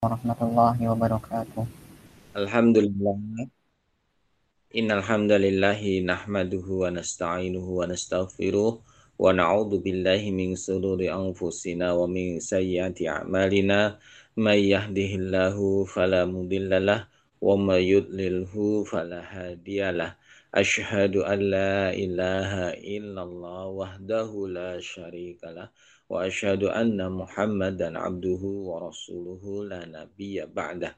warahmatullahi wabarakatuh. Alhamdulillah. Innal hamdalillahi nahmaduhu wa nasta'inuhu wa nastaghfiruh wa na'udzu billahi min shururi anfusina wa min sayyiati a'malina may yahdihillahu fala mudhillalah wa may yudlilhu fala hadiyalah. Asyhadu an la ilaha illallah wahdahu la syarikalah وأشهد أن محمدا عبده ورسوله لا نبي بعده.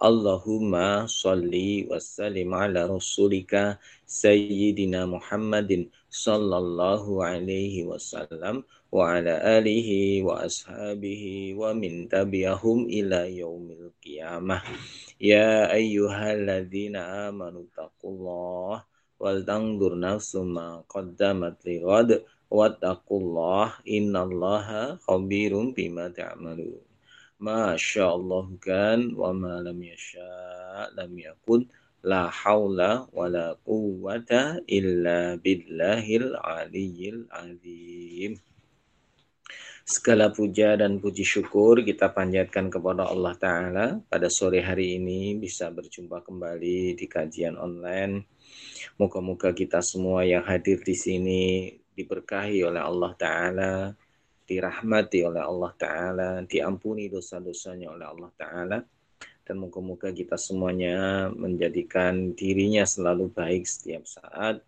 اللهم صل وسلم على رسولك سيدنا محمد صلى الله عليه وسلم وعلى آله وأصحابه ومن تبعهم إلى يوم القيامة. يا أيها الذين آمنوا اتقوا الله ولتنظر نفس ما قدمت لغد wattaqullah innallaha khabirum bima ta'malun. Masya Allah kan wa ma lam yasha lam yakun la haula wa la quwwata illa billahil aliyyil azim. Segala puja dan puji syukur kita panjatkan kepada Allah Ta'ala pada sore hari ini bisa berjumpa kembali di kajian online. Moga-moga kita semua yang hadir di sini diberkahi oleh Allah Ta'ala, dirahmati oleh Allah Ta'ala, diampuni dosa-dosanya oleh Allah Ta'ala, dan moga-moga kita semuanya menjadikan dirinya selalu baik setiap saat.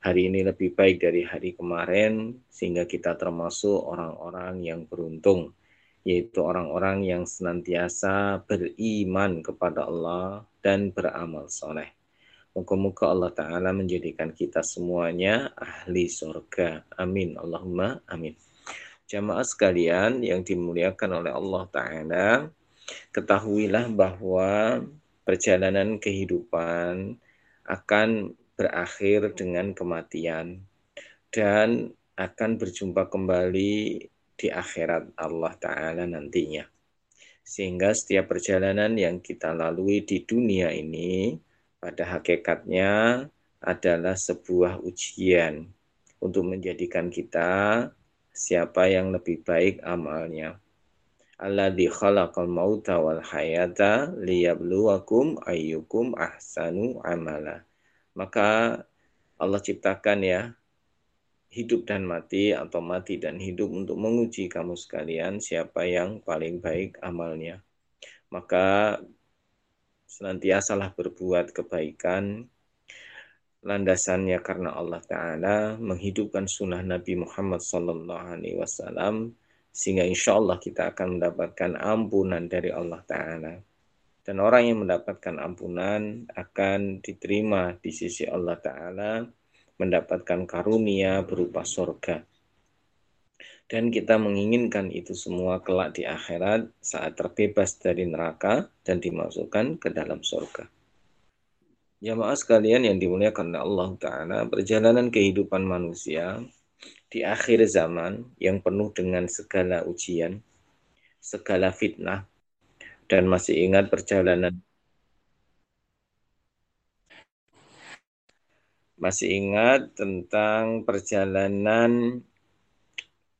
Hari ini lebih baik dari hari kemarin, sehingga kita termasuk orang-orang yang beruntung, yaitu orang-orang yang senantiasa beriman kepada Allah dan beramal soleh. Moga-moga Allah Ta'ala menjadikan kita semuanya ahli surga. Amin. Allahumma amin. Jamaah sekalian yang dimuliakan oleh Allah Ta'ala, ketahuilah bahwa perjalanan kehidupan akan berakhir dengan kematian dan akan berjumpa kembali di akhirat Allah Ta'ala nantinya. Sehingga setiap perjalanan yang kita lalui di dunia ini pada hakikatnya adalah sebuah ujian untuk menjadikan kita siapa yang lebih baik amalnya. Alladzi khalaqal mauta wal hayata liyabluwakum ayyukum ahsanu amala. Maka Allah ciptakan ya hidup dan mati atau mati dan hidup untuk menguji kamu sekalian siapa yang paling baik amalnya. Maka senantiasalah berbuat kebaikan. Landasannya karena Allah Ta'ala menghidupkan sunnah Nabi Muhammad Wasallam sehingga insya Allah kita akan mendapatkan ampunan dari Allah Ta'ala. Dan orang yang mendapatkan ampunan akan diterima di sisi Allah Ta'ala mendapatkan karunia berupa surga dan kita menginginkan itu semua kelak di akhirat saat terbebas dari neraka dan dimasukkan ke dalam surga. Jamaah sekalian yang dimuliakan oleh Allah Ta'ala, perjalanan kehidupan manusia di akhir zaman yang penuh dengan segala ujian, segala fitnah, dan masih ingat perjalanan masih ingat tentang perjalanan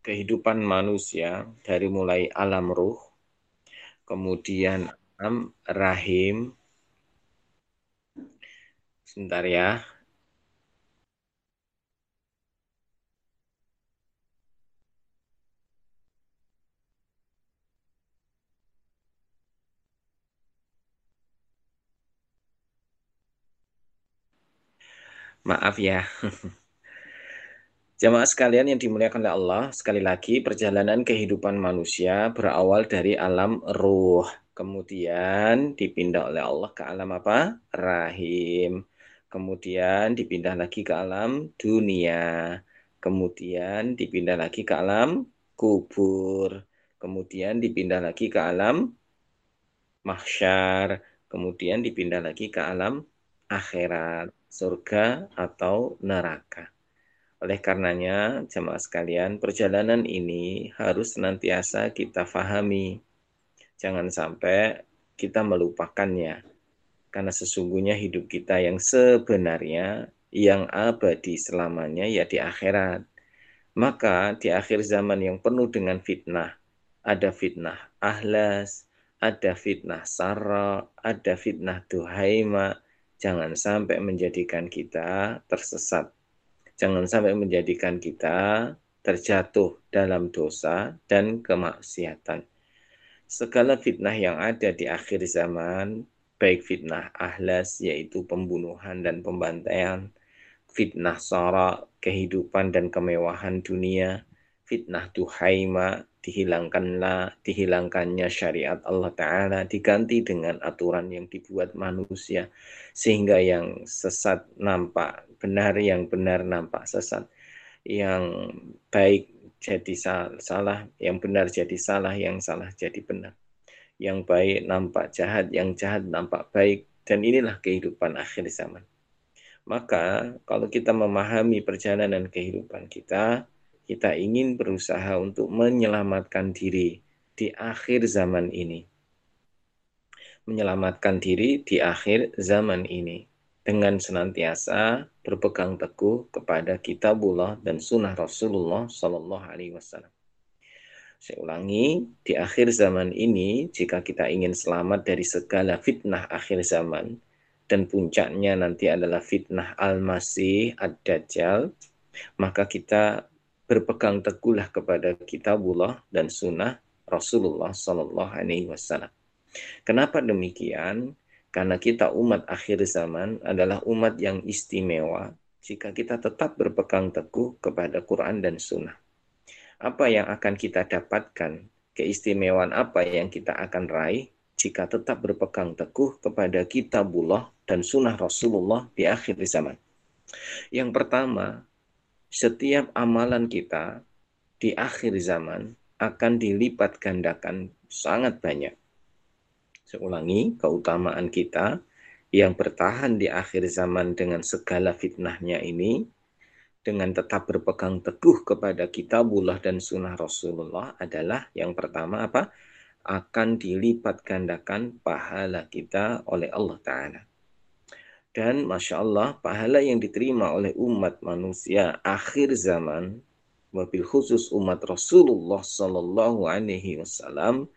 kehidupan manusia dari mulai alam ruh, kemudian alam rahim. Sebentar ya. Maaf ya. Jamaah sekalian yang dimuliakan oleh Allah, sekali lagi perjalanan kehidupan manusia berawal dari alam ruh. Kemudian dipindah oleh Allah ke alam apa? Rahim. Kemudian dipindah lagi ke alam dunia. Kemudian dipindah lagi ke alam kubur. Kemudian dipindah lagi ke alam mahsyar. Kemudian dipindah lagi ke alam akhirat, surga atau neraka. Oleh karenanya, jemaah sekalian, perjalanan ini harus senantiasa kita fahami. Jangan sampai kita melupakannya. Karena sesungguhnya hidup kita yang sebenarnya, yang abadi selamanya, ya di akhirat. Maka di akhir zaman yang penuh dengan fitnah, ada fitnah ahlas, ada fitnah sara, ada fitnah duhaima. Jangan sampai menjadikan kita tersesat. Jangan sampai menjadikan kita terjatuh dalam dosa dan kemaksiatan. Segala fitnah yang ada di akhir zaman, baik fitnah ahlas yaitu pembunuhan dan pembantaian, fitnah sara, kehidupan dan kemewahan dunia, fitnah duhaima, dihilangkanlah dihilangkannya syariat Allah taala diganti dengan aturan yang dibuat manusia sehingga yang sesat nampak benar yang benar nampak sesat. Yang baik jadi salah yang benar jadi salah yang salah jadi benar. Yang baik nampak jahat yang jahat nampak baik dan inilah kehidupan akhir zaman. Maka kalau kita memahami perjalanan kehidupan kita kita ingin berusaha untuk menyelamatkan diri di akhir zaman ini. Menyelamatkan diri di akhir zaman ini dengan senantiasa berpegang teguh kepada kitabullah dan sunnah Rasulullah Sallallahu Alaihi Wasallam. Saya ulangi, di akhir zaman ini, jika kita ingin selamat dari segala fitnah akhir zaman, dan puncaknya nanti adalah fitnah Al-Masih Ad-Dajjal, maka kita berpegang teguhlah kepada kitabullah dan sunnah Rasulullah Sallallahu Alaihi Wasallam. Kenapa demikian? Karena kita umat akhir zaman adalah umat yang istimewa jika kita tetap berpegang teguh kepada Quran dan Sunnah. Apa yang akan kita dapatkan? Keistimewaan apa yang kita akan raih jika tetap berpegang teguh kepada kitabullah dan sunnah Rasulullah di akhir zaman? Yang pertama, setiap amalan kita di akhir zaman akan dilipat gandakan sangat banyak. Saya ulangi, keutamaan kita yang bertahan di akhir zaman dengan segala fitnahnya ini, dengan tetap berpegang teguh kepada kitabullah dan sunnah Rasulullah adalah yang pertama apa? Akan dilipat gandakan pahala kita oleh Allah Ta'ala. Dan Masya Allah, pahala yang diterima oleh umat manusia akhir zaman, mobil khusus umat Rasulullah Sallallahu Alaihi Wasallam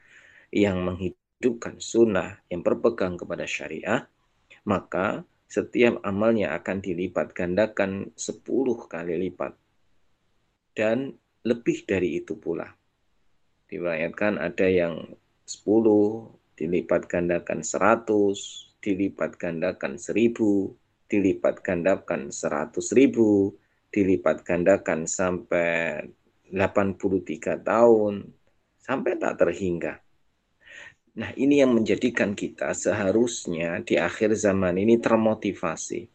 yang menghidupkan sunnah, yang berpegang kepada syariah, maka setiap amalnya akan dilipat gandakan 10 kali lipat. Dan lebih dari itu pula. Dibayangkan ada yang 10 dilipat gandakan 100, dilipat gandakan seribu, dilipat gandakan seratus ribu, dilipat gandakan sampai 83 tahun, sampai tak terhingga. Nah ini yang menjadikan kita seharusnya di akhir zaman ini termotivasi.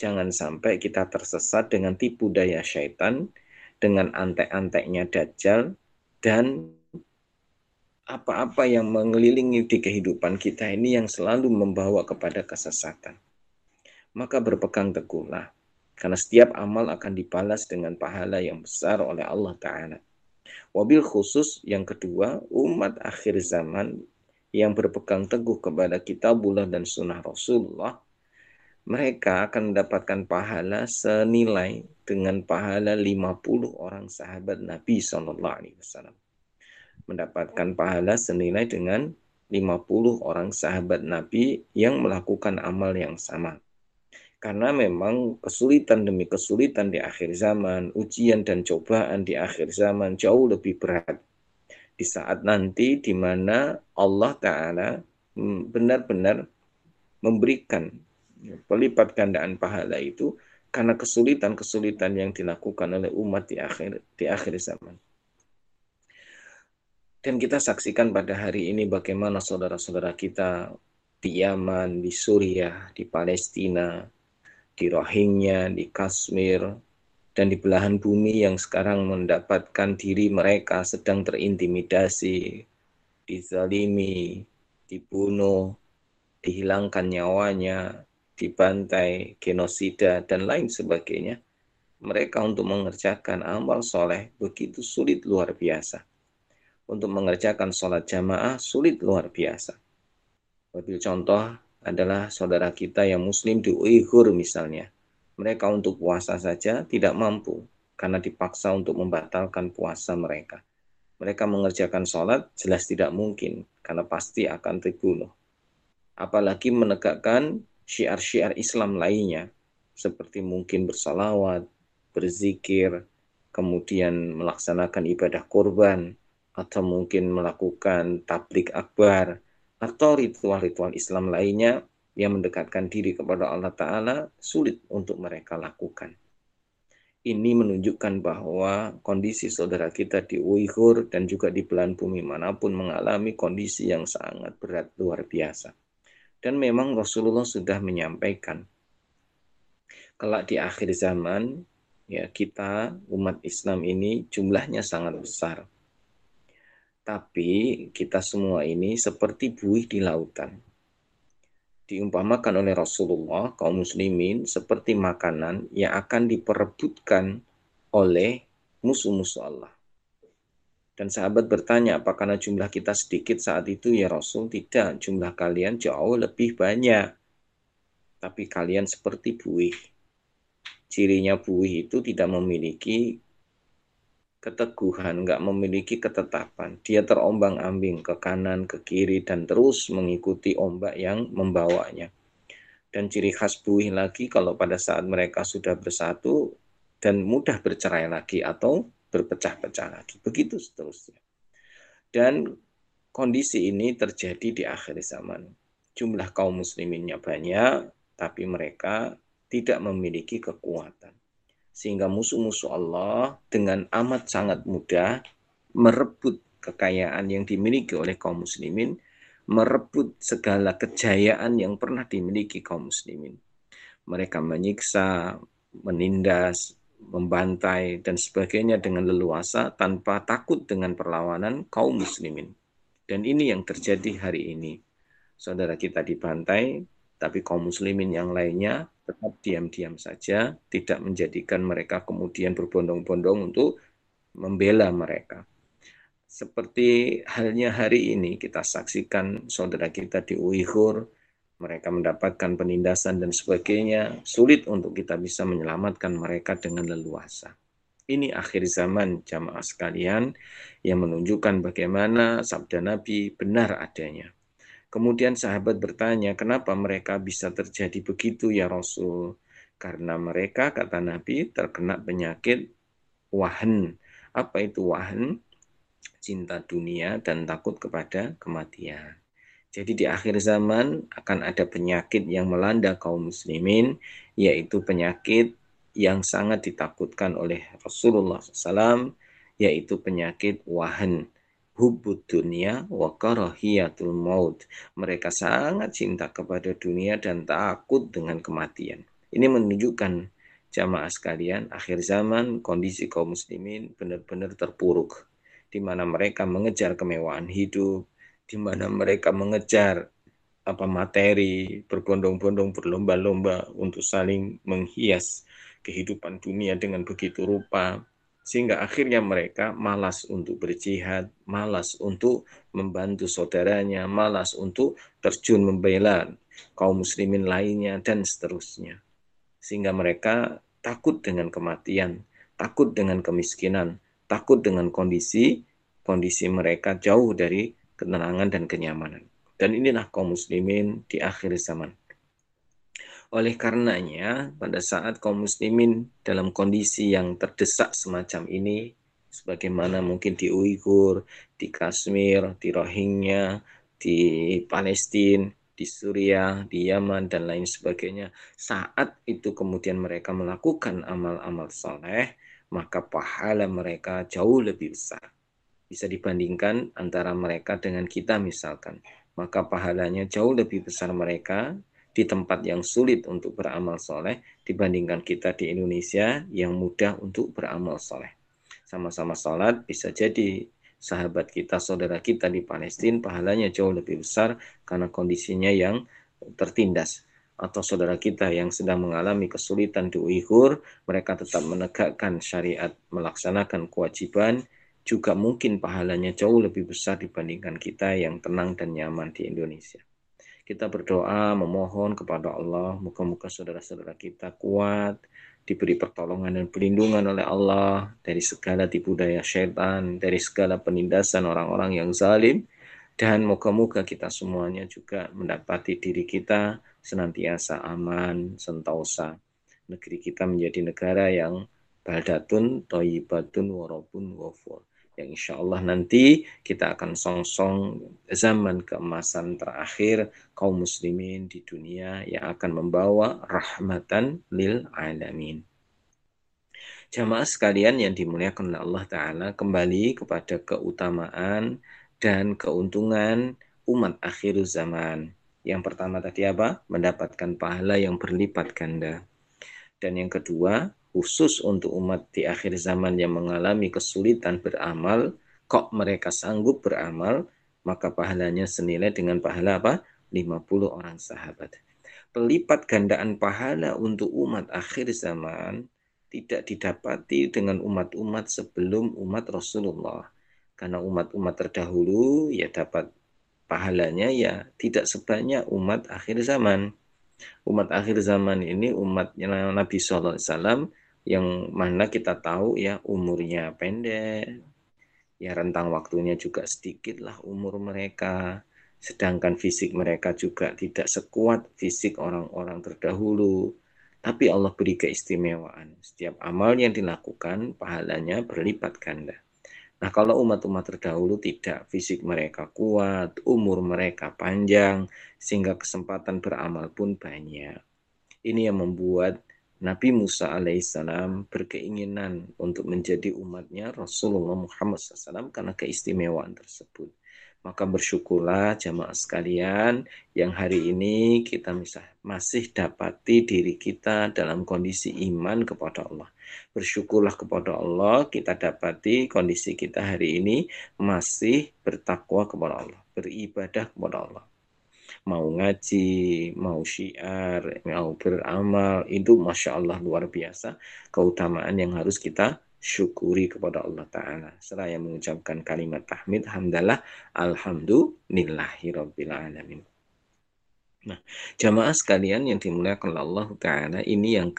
Jangan sampai kita tersesat dengan tipu daya syaitan, dengan antek-anteknya dajjal, dan apa-apa yang mengelilingi di kehidupan kita ini yang selalu membawa kepada kesesatan. Maka berpegang teguhlah, karena setiap amal akan dibalas dengan pahala yang besar oleh Allah Ta'ala. Wabil khusus yang kedua, umat akhir zaman yang berpegang teguh kepada kitabullah dan sunnah Rasulullah, mereka akan mendapatkan pahala senilai dengan pahala 50 orang sahabat Nabi Wasallam mendapatkan pahala senilai dengan 50 orang sahabat Nabi yang melakukan amal yang sama. Karena memang kesulitan demi kesulitan di akhir zaman, ujian dan cobaan di akhir zaman jauh lebih berat. Di saat nanti di mana Allah Ta'ala mm, benar-benar memberikan pelipat gandaan pahala itu karena kesulitan-kesulitan yang dilakukan oleh umat di akhir di akhir zaman. Dan kita saksikan pada hari ini bagaimana saudara-saudara kita di Yaman, di Suriah, di Palestina, di Rohingya, di Kashmir, dan di belahan bumi yang sekarang mendapatkan diri mereka sedang terintimidasi, dizalimi, dibunuh, dihilangkan nyawanya, dibantai, genosida, dan lain sebagainya. Mereka untuk mengerjakan amal soleh begitu sulit luar biasa untuk mengerjakan sholat jamaah sulit luar biasa. Wabil contoh adalah saudara kita yang muslim di Uighur misalnya. Mereka untuk puasa saja tidak mampu karena dipaksa untuk membatalkan puasa mereka. mereka mengerjakan sholat jelas tidak mungkin karena pasti akan terbunuh. Apalagi menegakkan syiar-syiar Islam lainnya seperti mungkin bersalawat, berzikir, kemudian melaksanakan ibadah kurban, atau mungkin melakukan tablik akbar, atau ritual-ritual Islam lainnya yang mendekatkan diri kepada Allah Ta'ala sulit untuk mereka lakukan. Ini menunjukkan bahwa kondisi saudara kita di Uighur dan juga di belahan bumi mana pun mengalami kondisi yang sangat berat luar biasa. Dan memang Rasulullah sudah menyampaikan, kelak di akhir zaman, ya kita umat Islam ini jumlahnya sangat besar. Tapi kita semua ini seperti buih di lautan diumpamakan oleh Rasulullah kaum muslimin seperti makanan yang akan diperebutkan oleh musuh-musuh Allah. Dan sahabat bertanya, apa karena jumlah kita sedikit saat itu ya Rasul? Tidak, jumlah kalian jauh lebih banyak. Tapi kalian seperti buih. Cirinya buih itu tidak memiliki keteguhan, nggak memiliki ketetapan. Dia terombang-ambing ke kanan, ke kiri, dan terus mengikuti ombak yang membawanya. Dan ciri khas buih lagi kalau pada saat mereka sudah bersatu dan mudah bercerai lagi atau berpecah-pecah lagi. Begitu seterusnya. Dan kondisi ini terjadi di akhir zaman. Jumlah kaum musliminnya banyak, tapi mereka tidak memiliki kekuatan sehingga musuh-musuh Allah dengan amat sangat mudah merebut kekayaan yang dimiliki oleh kaum muslimin, merebut segala kejayaan yang pernah dimiliki kaum muslimin. Mereka menyiksa, menindas, membantai, dan sebagainya dengan leluasa tanpa takut dengan perlawanan kaum muslimin. Dan ini yang terjadi hari ini. Saudara kita dibantai, tapi kaum muslimin yang lainnya tetap diam-diam saja, tidak menjadikan mereka kemudian berbondong-bondong untuk membela mereka. Seperti halnya hari ini kita saksikan saudara kita di Uighur, mereka mendapatkan penindasan dan sebagainya, sulit untuk kita bisa menyelamatkan mereka dengan leluasa. Ini akhir zaman jamaah sekalian yang menunjukkan bagaimana sabda Nabi benar adanya. Kemudian sahabat bertanya, kenapa mereka bisa terjadi begitu ya Rasul? Karena mereka, kata Nabi, terkena penyakit wahan. Apa itu wahan? Cinta dunia dan takut kepada kematian. Jadi di akhir zaman akan ada penyakit yang melanda kaum muslimin, yaitu penyakit yang sangat ditakutkan oleh Rasulullah SAW, yaitu penyakit wahan hubbud dunia wa karahiyatul maut. Mereka sangat cinta kepada dunia dan takut dengan kematian. Ini menunjukkan jamaah sekalian, akhir zaman kondisi kaum muslimin benar-benar terpuruk. Di mana mereka mengejar kemewahan hidup, di mana mereka mengejar apa materi, berbondong-bondong, berlomba-lomba untuk saling menghias kehidupan dunia dengan begitu rupa, sehingga akhirnya mereka malas untuk berjihad, malas untuk membantu saudaranya, malas untuk terjun membela kaum muslimin lainnya dan seterusnya. Sehingga mereka takut dengan kematian, takut dengan kemiskinan, takut dengan kondisi kondisi mereka jauh dari ketenangan dan kenyamanan. Dan inilah kaum muslimin di akhir zaman. Oleh karenanya, pada saat kaum muslimin dalam kondisi yang terdesak semacam ini, sebagaimana mungkin di Uighur, di Kashmir, di Rohingya, di Palestina, di Suriah, di Yaman, dan lain sebagainya. Saat itu kemudian mereka melakukan amal-amal soleh, maka pahala mereka jauh lebih besar. Bisa dibandingkan antara mereka dengan kita misalkan. Maka pahalanya jauh lebih besar mereka di tempat yang sulit untuk beramal soleh dibandingkan kita di Indonesia yang mudah untuk beramal soleh. Sama-sama sholat bisa jadi sahabat kita, saudara kita di Palestina pahalanya jauh lebih besar karena kondisinya yang tertindas. Atau saudara kita yang sedang mengalami kesulitan di Uighur, mereka tetap menegakkan syariat, melaksanakan kewajiban, juga mungkin pahalanya jauh lebih besar dibandingkan kita yang tenang dan nyaman di Indonesia kita berdoa memohon kepada Allah muka-muka saudara-saudara kita kuat diberi pertolongan dan perlindungan oleh Allah dari segala tipu daya syaitan, dari segala penindasan orang-orang yang zalim, dan moga-moga kita semuanya juga mendapati diri kita senantiasa aman, sentosa. Negeri kita menjadi negara yang baldatun, toyibatun, warobun, wafur yang insya Allah nanti kita akan song-song zaman keemasan terakhir kaum muslimin di dunia yang akan membawa rahmatan lil alamin. Jamaah sekalian yang dimuliakan oleh Allah Ta'ala kembali kepada keutamaan dan keuntungan umat akhir zaman. Yang pertama tadi apa? Mendapatkan pahala yang berlipat ganda. Dan yang kedua, khusus untuk umat di akhir zaman yang mengalami kesulitan beramal, kok mereka sanggup beramal, maka pahalanya senilai dengan pahala apa? 50 orang sahabat. Pelipat gandaan pahala untuk umat akhir zaman tidak didapati dengan umat-umat sebelum umat Rasulullah. Karena umat-umat terdahulu ya dapat pahalanya ya tidak sebanyak umat akhir zaman umat akhir zaman ini umatnya Nabi SAW yang mana kita tahu ya umurnya pendek, ya rentang waktunya juga sedikit lah umur mereka, sedangkan fisik mereka juga tidak sekuat fisik orang-orang terdahulu. Tapi Allah beri keistimewaan. Setiap amal yang dilakukan, pahalanya berlipat ganda. Nah, kalau umat-umat terdahulu tidak, fisik mereka kuat, umur mereka panjang, sehingga kesempatan beramal pun banyak. Ini yang membuat Nabi Musa alaihissalam berkeinginan untuk menjadi umatnya Rasulullah Muhammad SAW karena keistimewaan tersebut. Maka bersyukurlah jamaah sekalian yang hari ini kita masih dapati diri kita dalam kondisi iman kepada Allah. Bersyukurlah kepada Allah kita dapati kondisi kita hari ini masih bertakwa kepada Allah, beribadah kepada Allah mau ngaji, mau syiar, mau beramal, itu Masya Allah luar biasa keutamaan yang harus kita syukuri kepada Allah Ta'ala. Seraya mengucapkan kalimat tahmid, hamdalah, alhamdulillahirabbil alamin. Nah, jamaah sekalian yang dimuliakan Allah Ta'ala, ini yang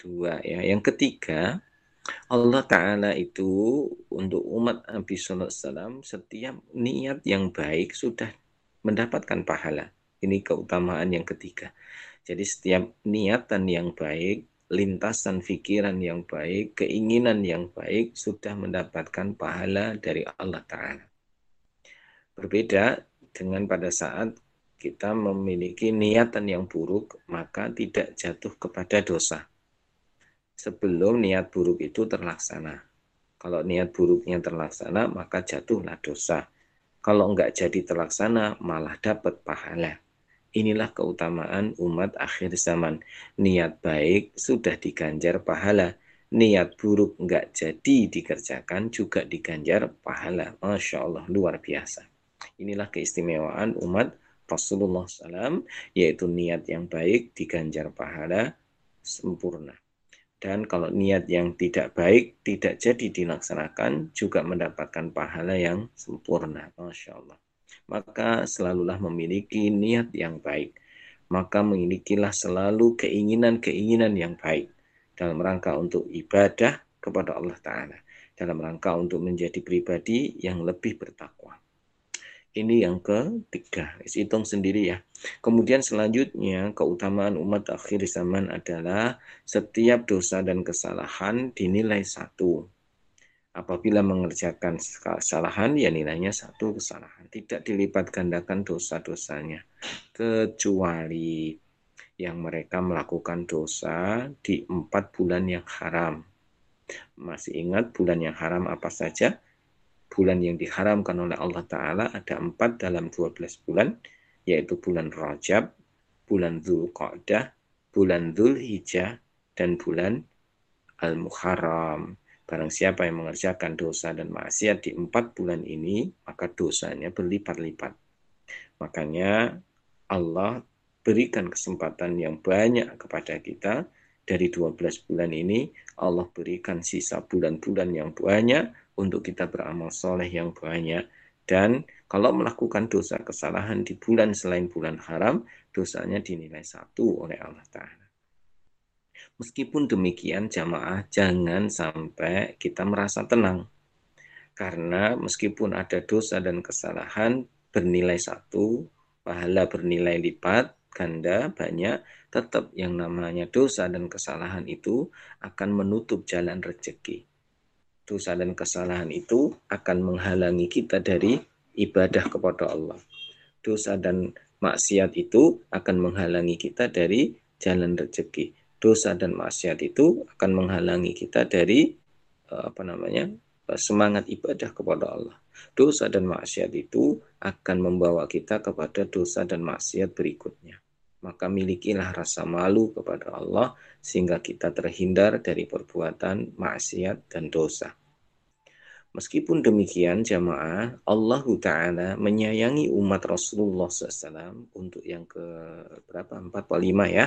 kedua ya. Yang ketiga, Allah Ta'ala itu untuk umat Nabi Wasallam setiap niat yang baik sudah mendapatkan pahala. Ini keutamaan yang ketiga. Jadi setiap niatan yang baik, lintasan pikiran yang baik, keinginan yang baik sudah mendapatkan pahala dari Allah Ta'ala. Berbeda dengan pada saat kita memiliki niatan yang buruk, maka tidak jatuh kepada dosa. Sebelum niat buruk itu terlaksana. Kalau niat buruknya terlaksana, maka jatuhlah dosa kalau enggak jadi terlaksana, malah dapat pahala. Inilah keutamaan umat akhir zaman. Niat baik sudah diganjar pahala. Niat buruk enggak jadi dikerjakan juga diganjar pahala. Masya Allah, luar biasa. Inilah keistimewaan umat Rasulullah SAW, yaitu niat yang baik diganjar pahala sempurna. Dan kalau niat yang tidak baik tidak jadi dilaksanakan juga mendapatkan pahala yang sempurna. Masya Allah. Maka selalulah memiliki niat yang baik. Maka memilikilah selalu keinginan-keinginan yang baik. Dalam rangka untuk ibadah kepada Allah Ta'ala. Dalam rangka untuk menjadi pribadi yang lebih bertakwa. Ini yang ketiga, hitung sendiri ya. Kemudian selanjutnya keutamaan umat akhir zaman adalah setiap dosa dan kesalahan dinilai satu. Apabila mengerjakan kesalahan, ya nilainya satu kesalahan. Tidak dilipat gandakan dosa-dosanya. Kecuali yang mereka melakukan dosa di empat bulan yang haram. Masih ingat bulan yang haram apa saja? Bulan yang diharamkan oleh Allah Ta'ala ada empat dalam 12 bulan, yaitu bulan Rajab, bulan Dhul Qa'dah, bulan Dhul Hijjah, dan bulan Al-Muharram. Barang siapa yang mengerjakan dosa dan maksiat di empat bulan ini, maka dosanya berlipat-lipat. Makanya Allah berikan kesempatan yang banyak kepada kita dari 12 bulan ini Allah berikan sisa bulan-bulan yang banyak untuk kita beramal soleh yang banyak dan kalau melakukan dosa kesalahan di bulan selain bulan haram dosanya dinilai satu oleh Allah Ta'ala Meskipun demikian jamaah jangan sampai kita merasa tenang. Karena meskipun ada dosa dan kesalahan bernilai satu, pahala bernilai lipat, ganda, banyak, tetap yang namanya dosa dan kesalahan itu akan menutup jalan rezeki. Dosa dan kesalahan itu akan menghalangi kita dari ibadah kepada Allah. Dosa dan maksiat itu akan menghalangi kita dari jalan rezeki dosa dan maksiat itu akan menghalangi kita dari eh, apa namanya semangat ibadah kepada Allah. Dosa dan maksiat itu akan membawa kita kepada dosa dan maksiat berikutnya. Maka milikilah rasa malu kepada Allah sehingga kita terhindar dari perbuatan maksiat dan dosa. Meskipun demikian jamaah, Allah Ta'ala menyayangi umat Rasulullah SAW untuk yang ke berapa? 4 atau 5 ya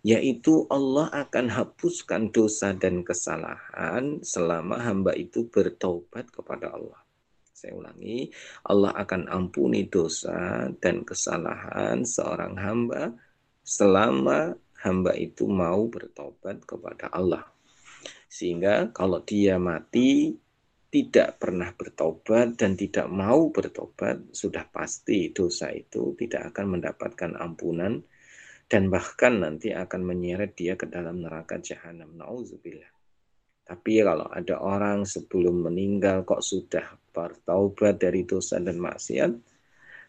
yaitu Allah akan hapuskan dosa dan kesalahan selama hamba itu bertobat kepada Allah. Saya ulangi, Allah akan ampuni dosa dan kesalahan seorang hamba selama hamba itu mau bertobat kepada Allah. Sehingga kalau dia mati tidak pernah bertobat dan tidak mau bertobat, sudah pasti dosa itu tidak akan mendapatkan ampunan dan bahkan nanti akan menyeret dia ke dalam neraka jahanam. Nauzubillah. Tapi kalau ada orang sebelum meninggal kok sudah bertaubat dari dosa dan maksiat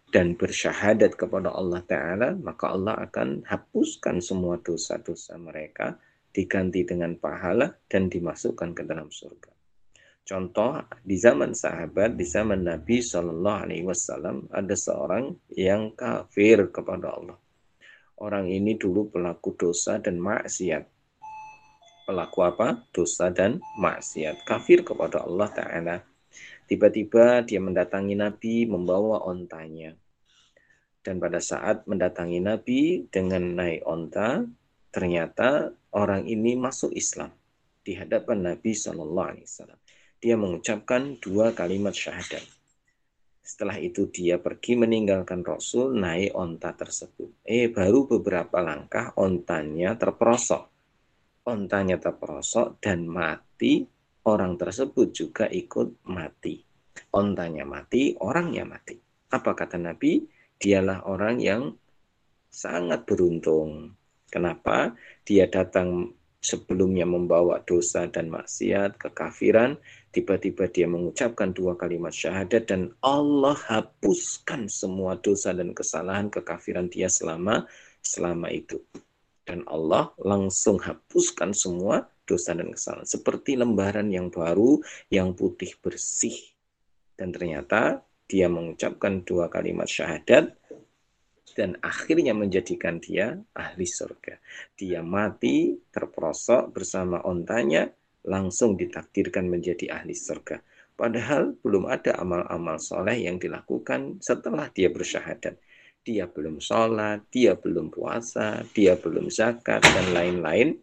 dan bersyahadat kepada Allah Ta'ala, maka Allah akan hapuskan semua dosa-dosa mereka, diganti dengan pahala dan dimasukkan ke dalam surga. Contoh di zaman sahabat, di zaman Nabi Shallallahu Alaihi Wasallam ada seorang yang kafir kepada Allah orang ini dulu pelaku dosa dan maksiat. Pelaku apa? Dosa dan maksiat. Kafir kepada Allah Ta'ala. Tiba-tiba dia mendatangi Nabi membawa ontanya. Dan pada saat mendatangi Nabi dengan naik onta, ternyata orang ini masuk Islam di hadapan Nabi Shallallahu Alaihi Wasallam. Dia mengucapkan dua kalimat syahadat. Setelah itu dia pergi meninggalkan Rasul naik onta tersebut. Eh baru beberapa langkah ontanya terperosok. Ontanya terperosok dan mati. Orang tersebut juga ikut mati. Ontanya mati, orangnya mati. Apa kata Nabi? Dialah orang yang sangat beruntung. Kenapa? Dia datang sebelumnya membawa dosa dan maksiat, kekafiran, tiba-tiba dia mengucapkan dua kalimat syahadat dan Allah hapuskan semua dosa dan kesalahan kekafiran dia selama selama itu. Dan Allah langsung hapuskan semua dosa dan kesalahan. Seperti lembaran yang baru, yang putih bersih. Dan ternyata dia mengucapkan dua kalimat syahadat dan akhirnya menjadikan dia ahli surga. Dia mati terperosok bersama ontanya langsung ditakdirkan menjadi ahli surga. Padahal belum ada amal-amal soleh yang dilakukan setelah dia bersyahadat. Dia belum sholat, dia belum puasa, dia belum zakat, dan lain-lain.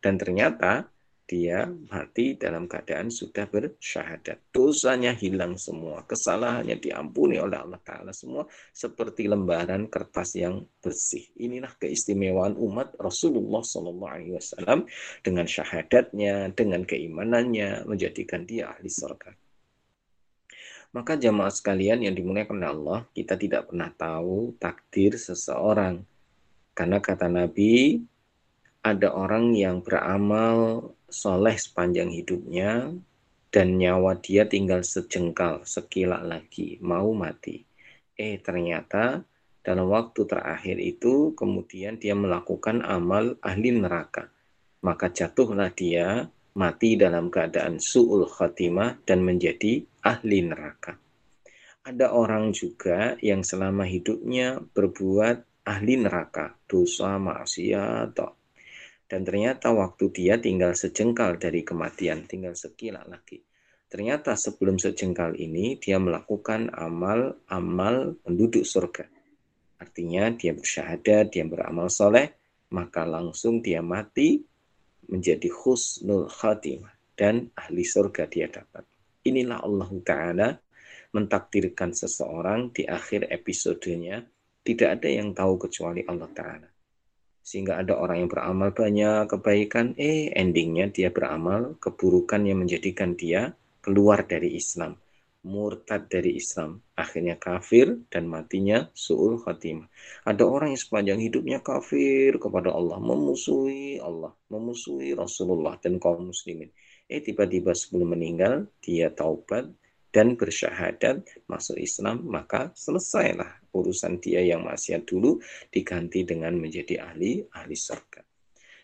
Dan ternyata dia mati dalam keadaan sudah bersyahadat. Dosanya hilang semua, kesalahannya diampuni oleh Allah Ta'ala semua seperti lembaran kertas yang bersih. Inilah keistimewaan umat Rasulullah SAW dengan syahadatnya, dengan keimanannya, menjadikan dia ahli surga. Maka jamaah sekalian yang dimuliakan Allah, kita tidak pernah tahu takdir seseorang. Karena kata Nabi, ada orang yang beramal soleh sepanjang hidupnya dan nyawa dia tinggal sejengkal, sekilat lagi, mau mati. Eh ternyata dalam waktu terakhir itu kemudian dia melakukan amal ahli neraka. Maka jatuhlah dia mati dalam keadaan su'ul khatimah dan menjadi ahli neraka. Ada orang juga yang selama hidupnya berbuat ahli neraka, dosa, maksiat, dan ternyata waktu dia tinggal sejengkal dari kematian, tinggal sekilat lagi. Ternyata sebelum sejengkal ini dia melakukan amal-amal penduduk surga. Artinya dia bersyahadat, dia beramal soleh, maka langsung dia mati menjadi husnul khatimah dan ahli surga dia dapat. Inilah Allah Ta'ala mentakdirkan seseorang di akhir episodenya tidak ada yang tahu kecuali Allah Ta'ala Sehingga ada orang yang beramal banyak kebaikan, eh endingnya dia beramal keburukan yang menjadikan dia keluar dari Islam, murtad dari Islam, akhirnya kafir dan matinya su'ul khatimah. Ada orang yang sepanjang hidupnya kafir kepada Allah, memusuhi Allah, memusuhi Rasulullah dan kaum muslimin. Eh tiba-tiba sebelum meninggal dia taubat dan bersyahadat masuk Islam, maka selesailah urusan dia yang maksiat dulu diganti dengan menjadi ahli ahli surga.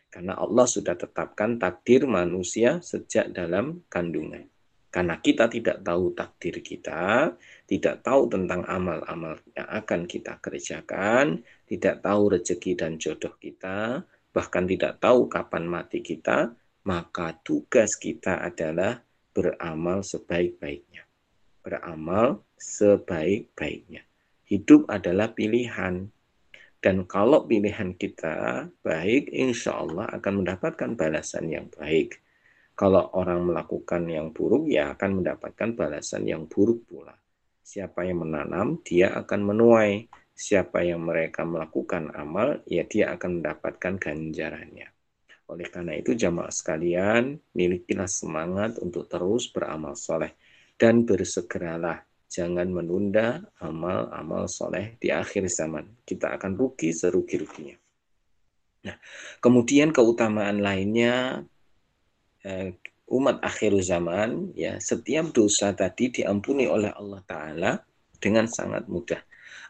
Karena Allah sudah tetapkan takdir manusia sejak dalam kandungan. Karena kita tidak tahu takdir kita, tidak tahu tentang amal-amal yang akan kita kerjakan, tidak tahu rezeki dan jodoh kita, bahkan tidak tahu kapan mati kita, maka tugas kita adalah beramal sebaik-baiknya. Beramal sebaik-baiknya. Hidup adalah pilihan. Dan kalau pilihan kita baik, insya Allah akan mendapatkan balasan yang baik. Kalau orang melakukan yang buruk, ya akan mendapatkan balasan yang buruk pula. Siapa yang menanam, dia akan menuai. Siapa yang mereka melakukan amal, ya dia akan mendapatkan ganjarannya. Oleh karena itu, jamaah sekalian, milikilah semangat untuk terus beramal soleh dan bersegeralah jangan menunda amal-amal soleh di akhir zaman. Kita akan rugi serugi-ruginya. Nah, kemudian keutamaan lainnya eh, umat akhir zaman ya setiap dosa tadi diampuni oleh Allah Taala dengan sangat mudah.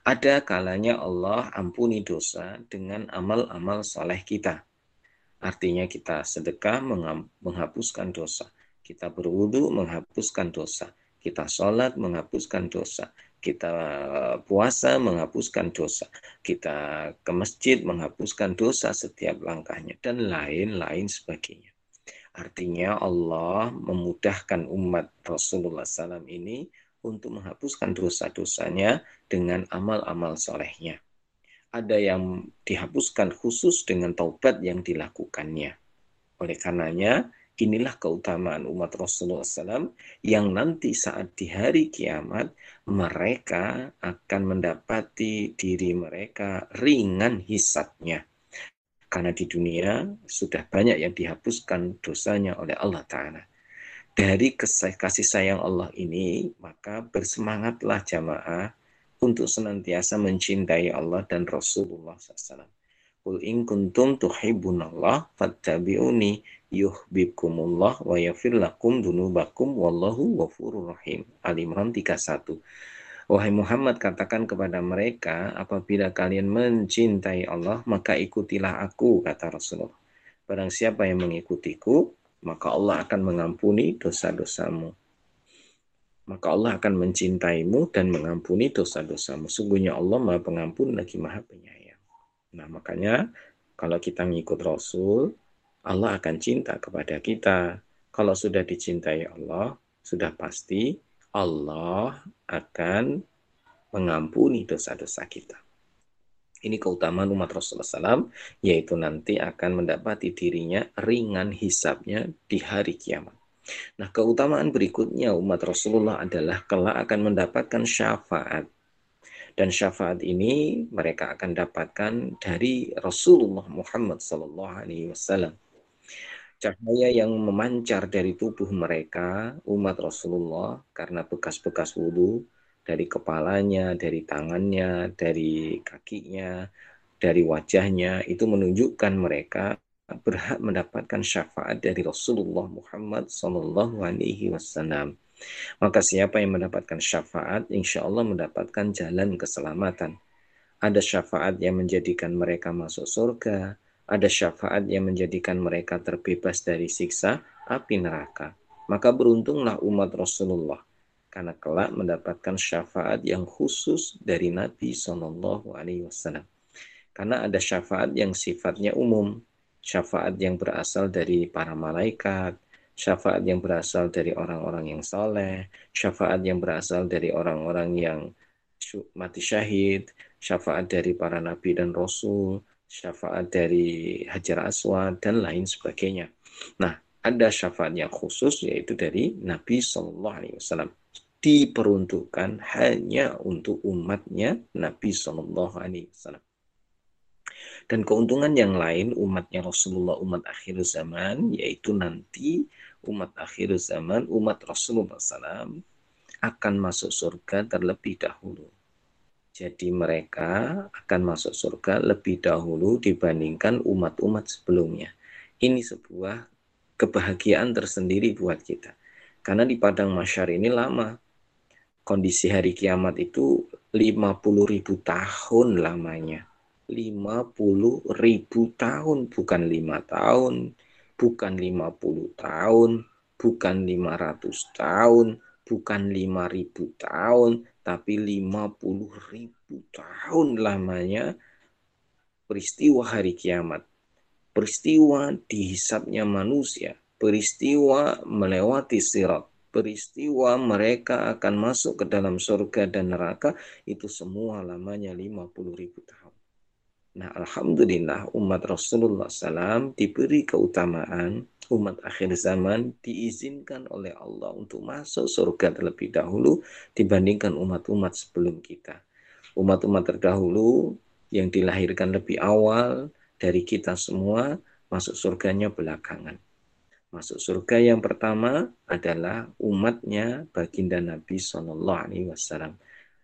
Ada kalanya Allah ampuni dosa dengan amal-amal soleh kita. Artinya kita sedekah menghapuskan dosa. Kita berwudu menghapuskan dosa kita sholat menghapuskan dosa, kita puasa menghapuskan dosa, kita ke masjid menghapuskan dosa setiap langkahnya, dan lain-lain sebagainya. Artinya Allah memudahkan umat Rasulullah SAW ini untuk menghapuskan dosa-dosanya dengan amal-amal solehnya. Ada yang dihapuskan khusus dengan taubat yang dilakukannya. Oleh karenanya, Inilah keutamaan umat Rasulullah SAW yang nanti saat di hari kiamat mereka akan mendapati diri mereka ringan hisatnya. Karena di dunia sudah banyak yang dihapuskan dosanya oleh Allah Ta'ala. Dari kasih sayang Allah ini, maka bersemangatlah jamaah untuk senantiasa mencintai Allah dan Rasulullah SAW. Qul in kuntum tuhibbunallah fattabi'uni yuhibbukumullah wa yaghfir lakum dunubakum wallahu ghafurur rahim. Al Imran 31. Wahai Muhammad katakan kepada mereka apabila kalian mencintai Allah maka ikutilah aku kata Rasulullah. Barang siapa yang mengikutiku maka Allah akan mengampuni dosa-dosamu. Maka Allah akan mencintaimu dan mengampuni dosa-dosamu. Sungguhnya Allah Maha Pengampun lagi Maha Penyayang. Nah, makanya kalau kita ngikut Rasul, Allah akan cinta kepada kita. Kalau sudah dicintai Allah, sudah pasti Allah akan mengampuni dosa-dosa kita. Ini keutamaan umat Rasulullah SAW, yaitu nanti akan mendapati dirinya ringan hisapnya di hari kiamat. Nah, keutamaan berikutnya umat Rasulullah adalah kelak akan mendapatkan syafaat. Dan syafaat ini mereka akan dapatkan dari Rasulullah Muhammad SAW cahaya yang memancar dari tubuh mereka, umat Rasulullah, karena bekas-bekas wudhu dari kepalanya, dari tangannya, dari kakinya, dari wajahnya, itu menunjukkan mereka berhak mendapatkan syafaat dari Rasulullah Muhammad Wasallam. Maka siapa yang mendapatkan syafaat, insya Allah mendapatkan jalan keselamatan. Ada syafaat yang menjadikan mereka masuk surga, ada syafaat yang menjadikan mereka terbebas dari siksa api neraka. Maka beruntunglah umat Rasulullah karena kelak mendapatkan syafaat yang khusus dari Nabi Shallallahu Alaihi Wasallam. Karena ada syafaat yang sifatnya umum, syafaat yang berasal dari para malaikat, syafaat yang berasal dari orang-orang yang saleh, syafaat yang berasal dari orang-orang yang mati syahid, syafaat dari para nabi dan rasul, syafaat dari Hajar Aswad dan lain sebagainya. Nah, ada syafaat yang khusus yaitu dari Nabi Shallallahu Alaihi Wasallam diperuntukkan hanya untuk umatnya Nabi Shallallahu Alaihi Wasallam. Dan keuntungan yang lain umatnya Rasulullah umat akhir zaman yaitu nanti umat akhir zaman umat Rasulullah SAW akan masuk surga terlebih dahulu. Jadi mereka akan masuk surga lebih dahulu dibandingkan umat-umat sebelumnya. Ini sebuah kebahagiaan tersendiri buat kita. Karena di padang masyar ini lama. Kondisi hari kiamat itu 50 ribu tahun lamanya. 50 ribu tahun, bukan 5 tahun, bukan 50 tahun, bukan 500 tahun, bukan 5000 tahun, tapi 50 ribu tahun lamanya peristiwa hari kiamat. Peristiwa dihisapnya manusia, peristiwa melewati sirat, peristiwa mereka akan masuk ke dalam surga dan neraka, itu semua lamanya 50 ribu tahun. Nah, Alhamdulillah umat Rasulullah SAW diberi keutamaan umat akhir zaman diizinkan oleh Allah untuk masuk surga terlebih dahulu dibandingkan umat-umat sebelum kita. Umat-umat terdahulu yang dilahirkan lebih awal dari kita semua masuk surganya belakangan. Masuk surga yang pertama adalah umatnya baginda Nabi Shallallahu Alaihi Wasallam.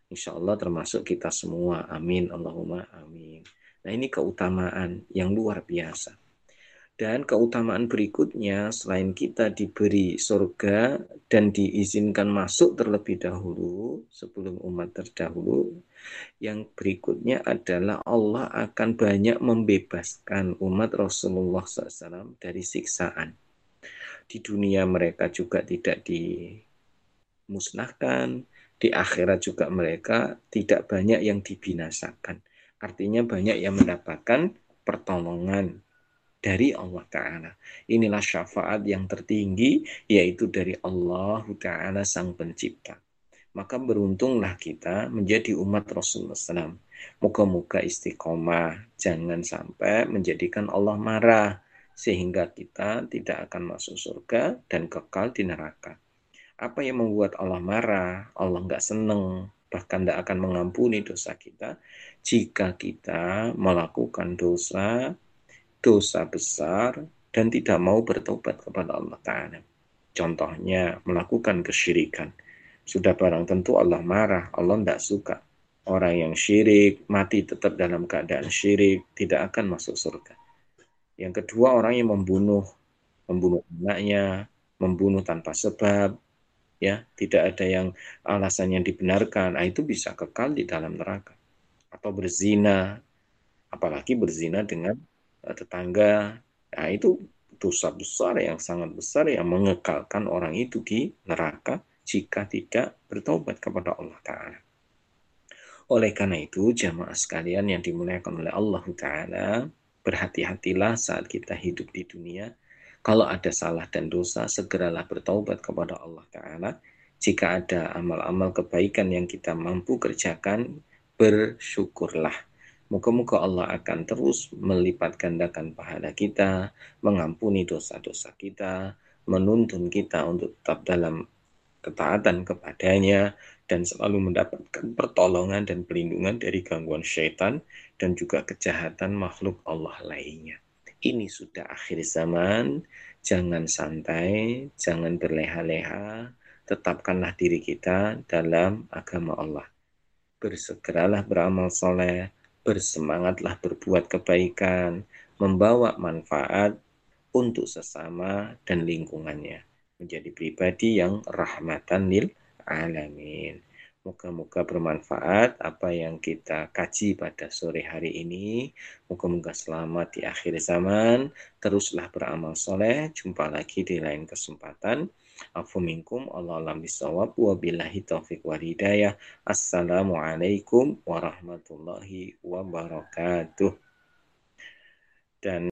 Insya Allah termasuk kita semua. Amin. Allahumma amin. Nah ini keutamaan yang luar biasa. Dan keutamaan berikutnya, selain kita diberi surga dan diizinkan masuk terlebih dahulu sebelum umat terdahulu, yang berikutnya adalah Allah akan banyak membebaskan umat Rasulullah SAW dari siksaan. Di dunia mereka juga tidak dimusnahkan, di akhirat juga mereka tidak banyak yang dibinasakan. Artinya banyak yang mendapatkan pertolongan dari Allah Ta'ala. Inilah syafaat yang tertinggi, yaitu dari Allah Ta'ala Sang Pencipta. Maka beruntunglah kita menjadi umat Rasulullah SAW. Moga-moga istiqomah, jangan sampai menjadikan Allah marah, sehingga kita tidak akan masuk surga dan kekal di neraka. Apa yang membuat Allah marah, Allah nggak seneng, bahkan tidak akan mengampuni dosa kita jika kita melakukan dosa dosa besar dan tidak mau bertobat kepada Allah Ta'ala. Contohnya, melakukan kesyirikan. Sudah barang tentu Allah marah, Allah tidak suka. Orang yang syirik, mati tetap dalam keadaan syirik, tidak akan masuk surga. Yang kedua, orang yang membunuh, membunuh anaknya, membunuh tanpa sebab, ya tidak ada yang alasan yang dibenarkan, nah, itu bisa kekal di dalam neraka. Atau berzina, apalagi berzina dengan tetangga. Nah, itu dosa besar yang sangat besar yang mengekalkan orang itu di neraka jika tidak bertobat kepada Allah Ta'ala. Oleh karena itu, jamaah sekalian yang dimuliakan oleh Allah Ta'ala, berhati-hatilah saat kita hidup di dunia. Kalau ada salah dan dosa, segeralah bertobat kepada Allah Ta'ala. Jika ada amal-amal kebaikan yang kita mampu kerjakan, bersyukurlah Moga-moga Allah akan terus melipat gandakan pahala kita, mengampuni dosa-dosa kita, menuntun kita untuk tetap dalam ketaatan kepadanya, dan selalu mendapatkan pertolongan dan pelindungan dari gangguan syaitan dan juga kejahatan makhluk Allah lainnya. Ini sudah akhir zaman, jangan santai, jangan berleha-leha, tetapkanlah diri kita dalam agama Allah. Bersegeralah beramal soleh, bersemangatlah berbuat kebaikan, membawa manfaat untuk sesama dan lingkungannya. Menjadi pribadi yang rahmatan lil alamin. Moga-moga bermanfaat apa yang kita kaji pada sore hari ini. Moga-moga selamat di akhir zaman. Teruslah beramal soleh. Jumpa lagi di lain kesempatan. Afu minkum Allah alam bisawab wa billahi taufiq wa hidayah. Assalamualaikum warahmatullahi wabarakatuh. Dan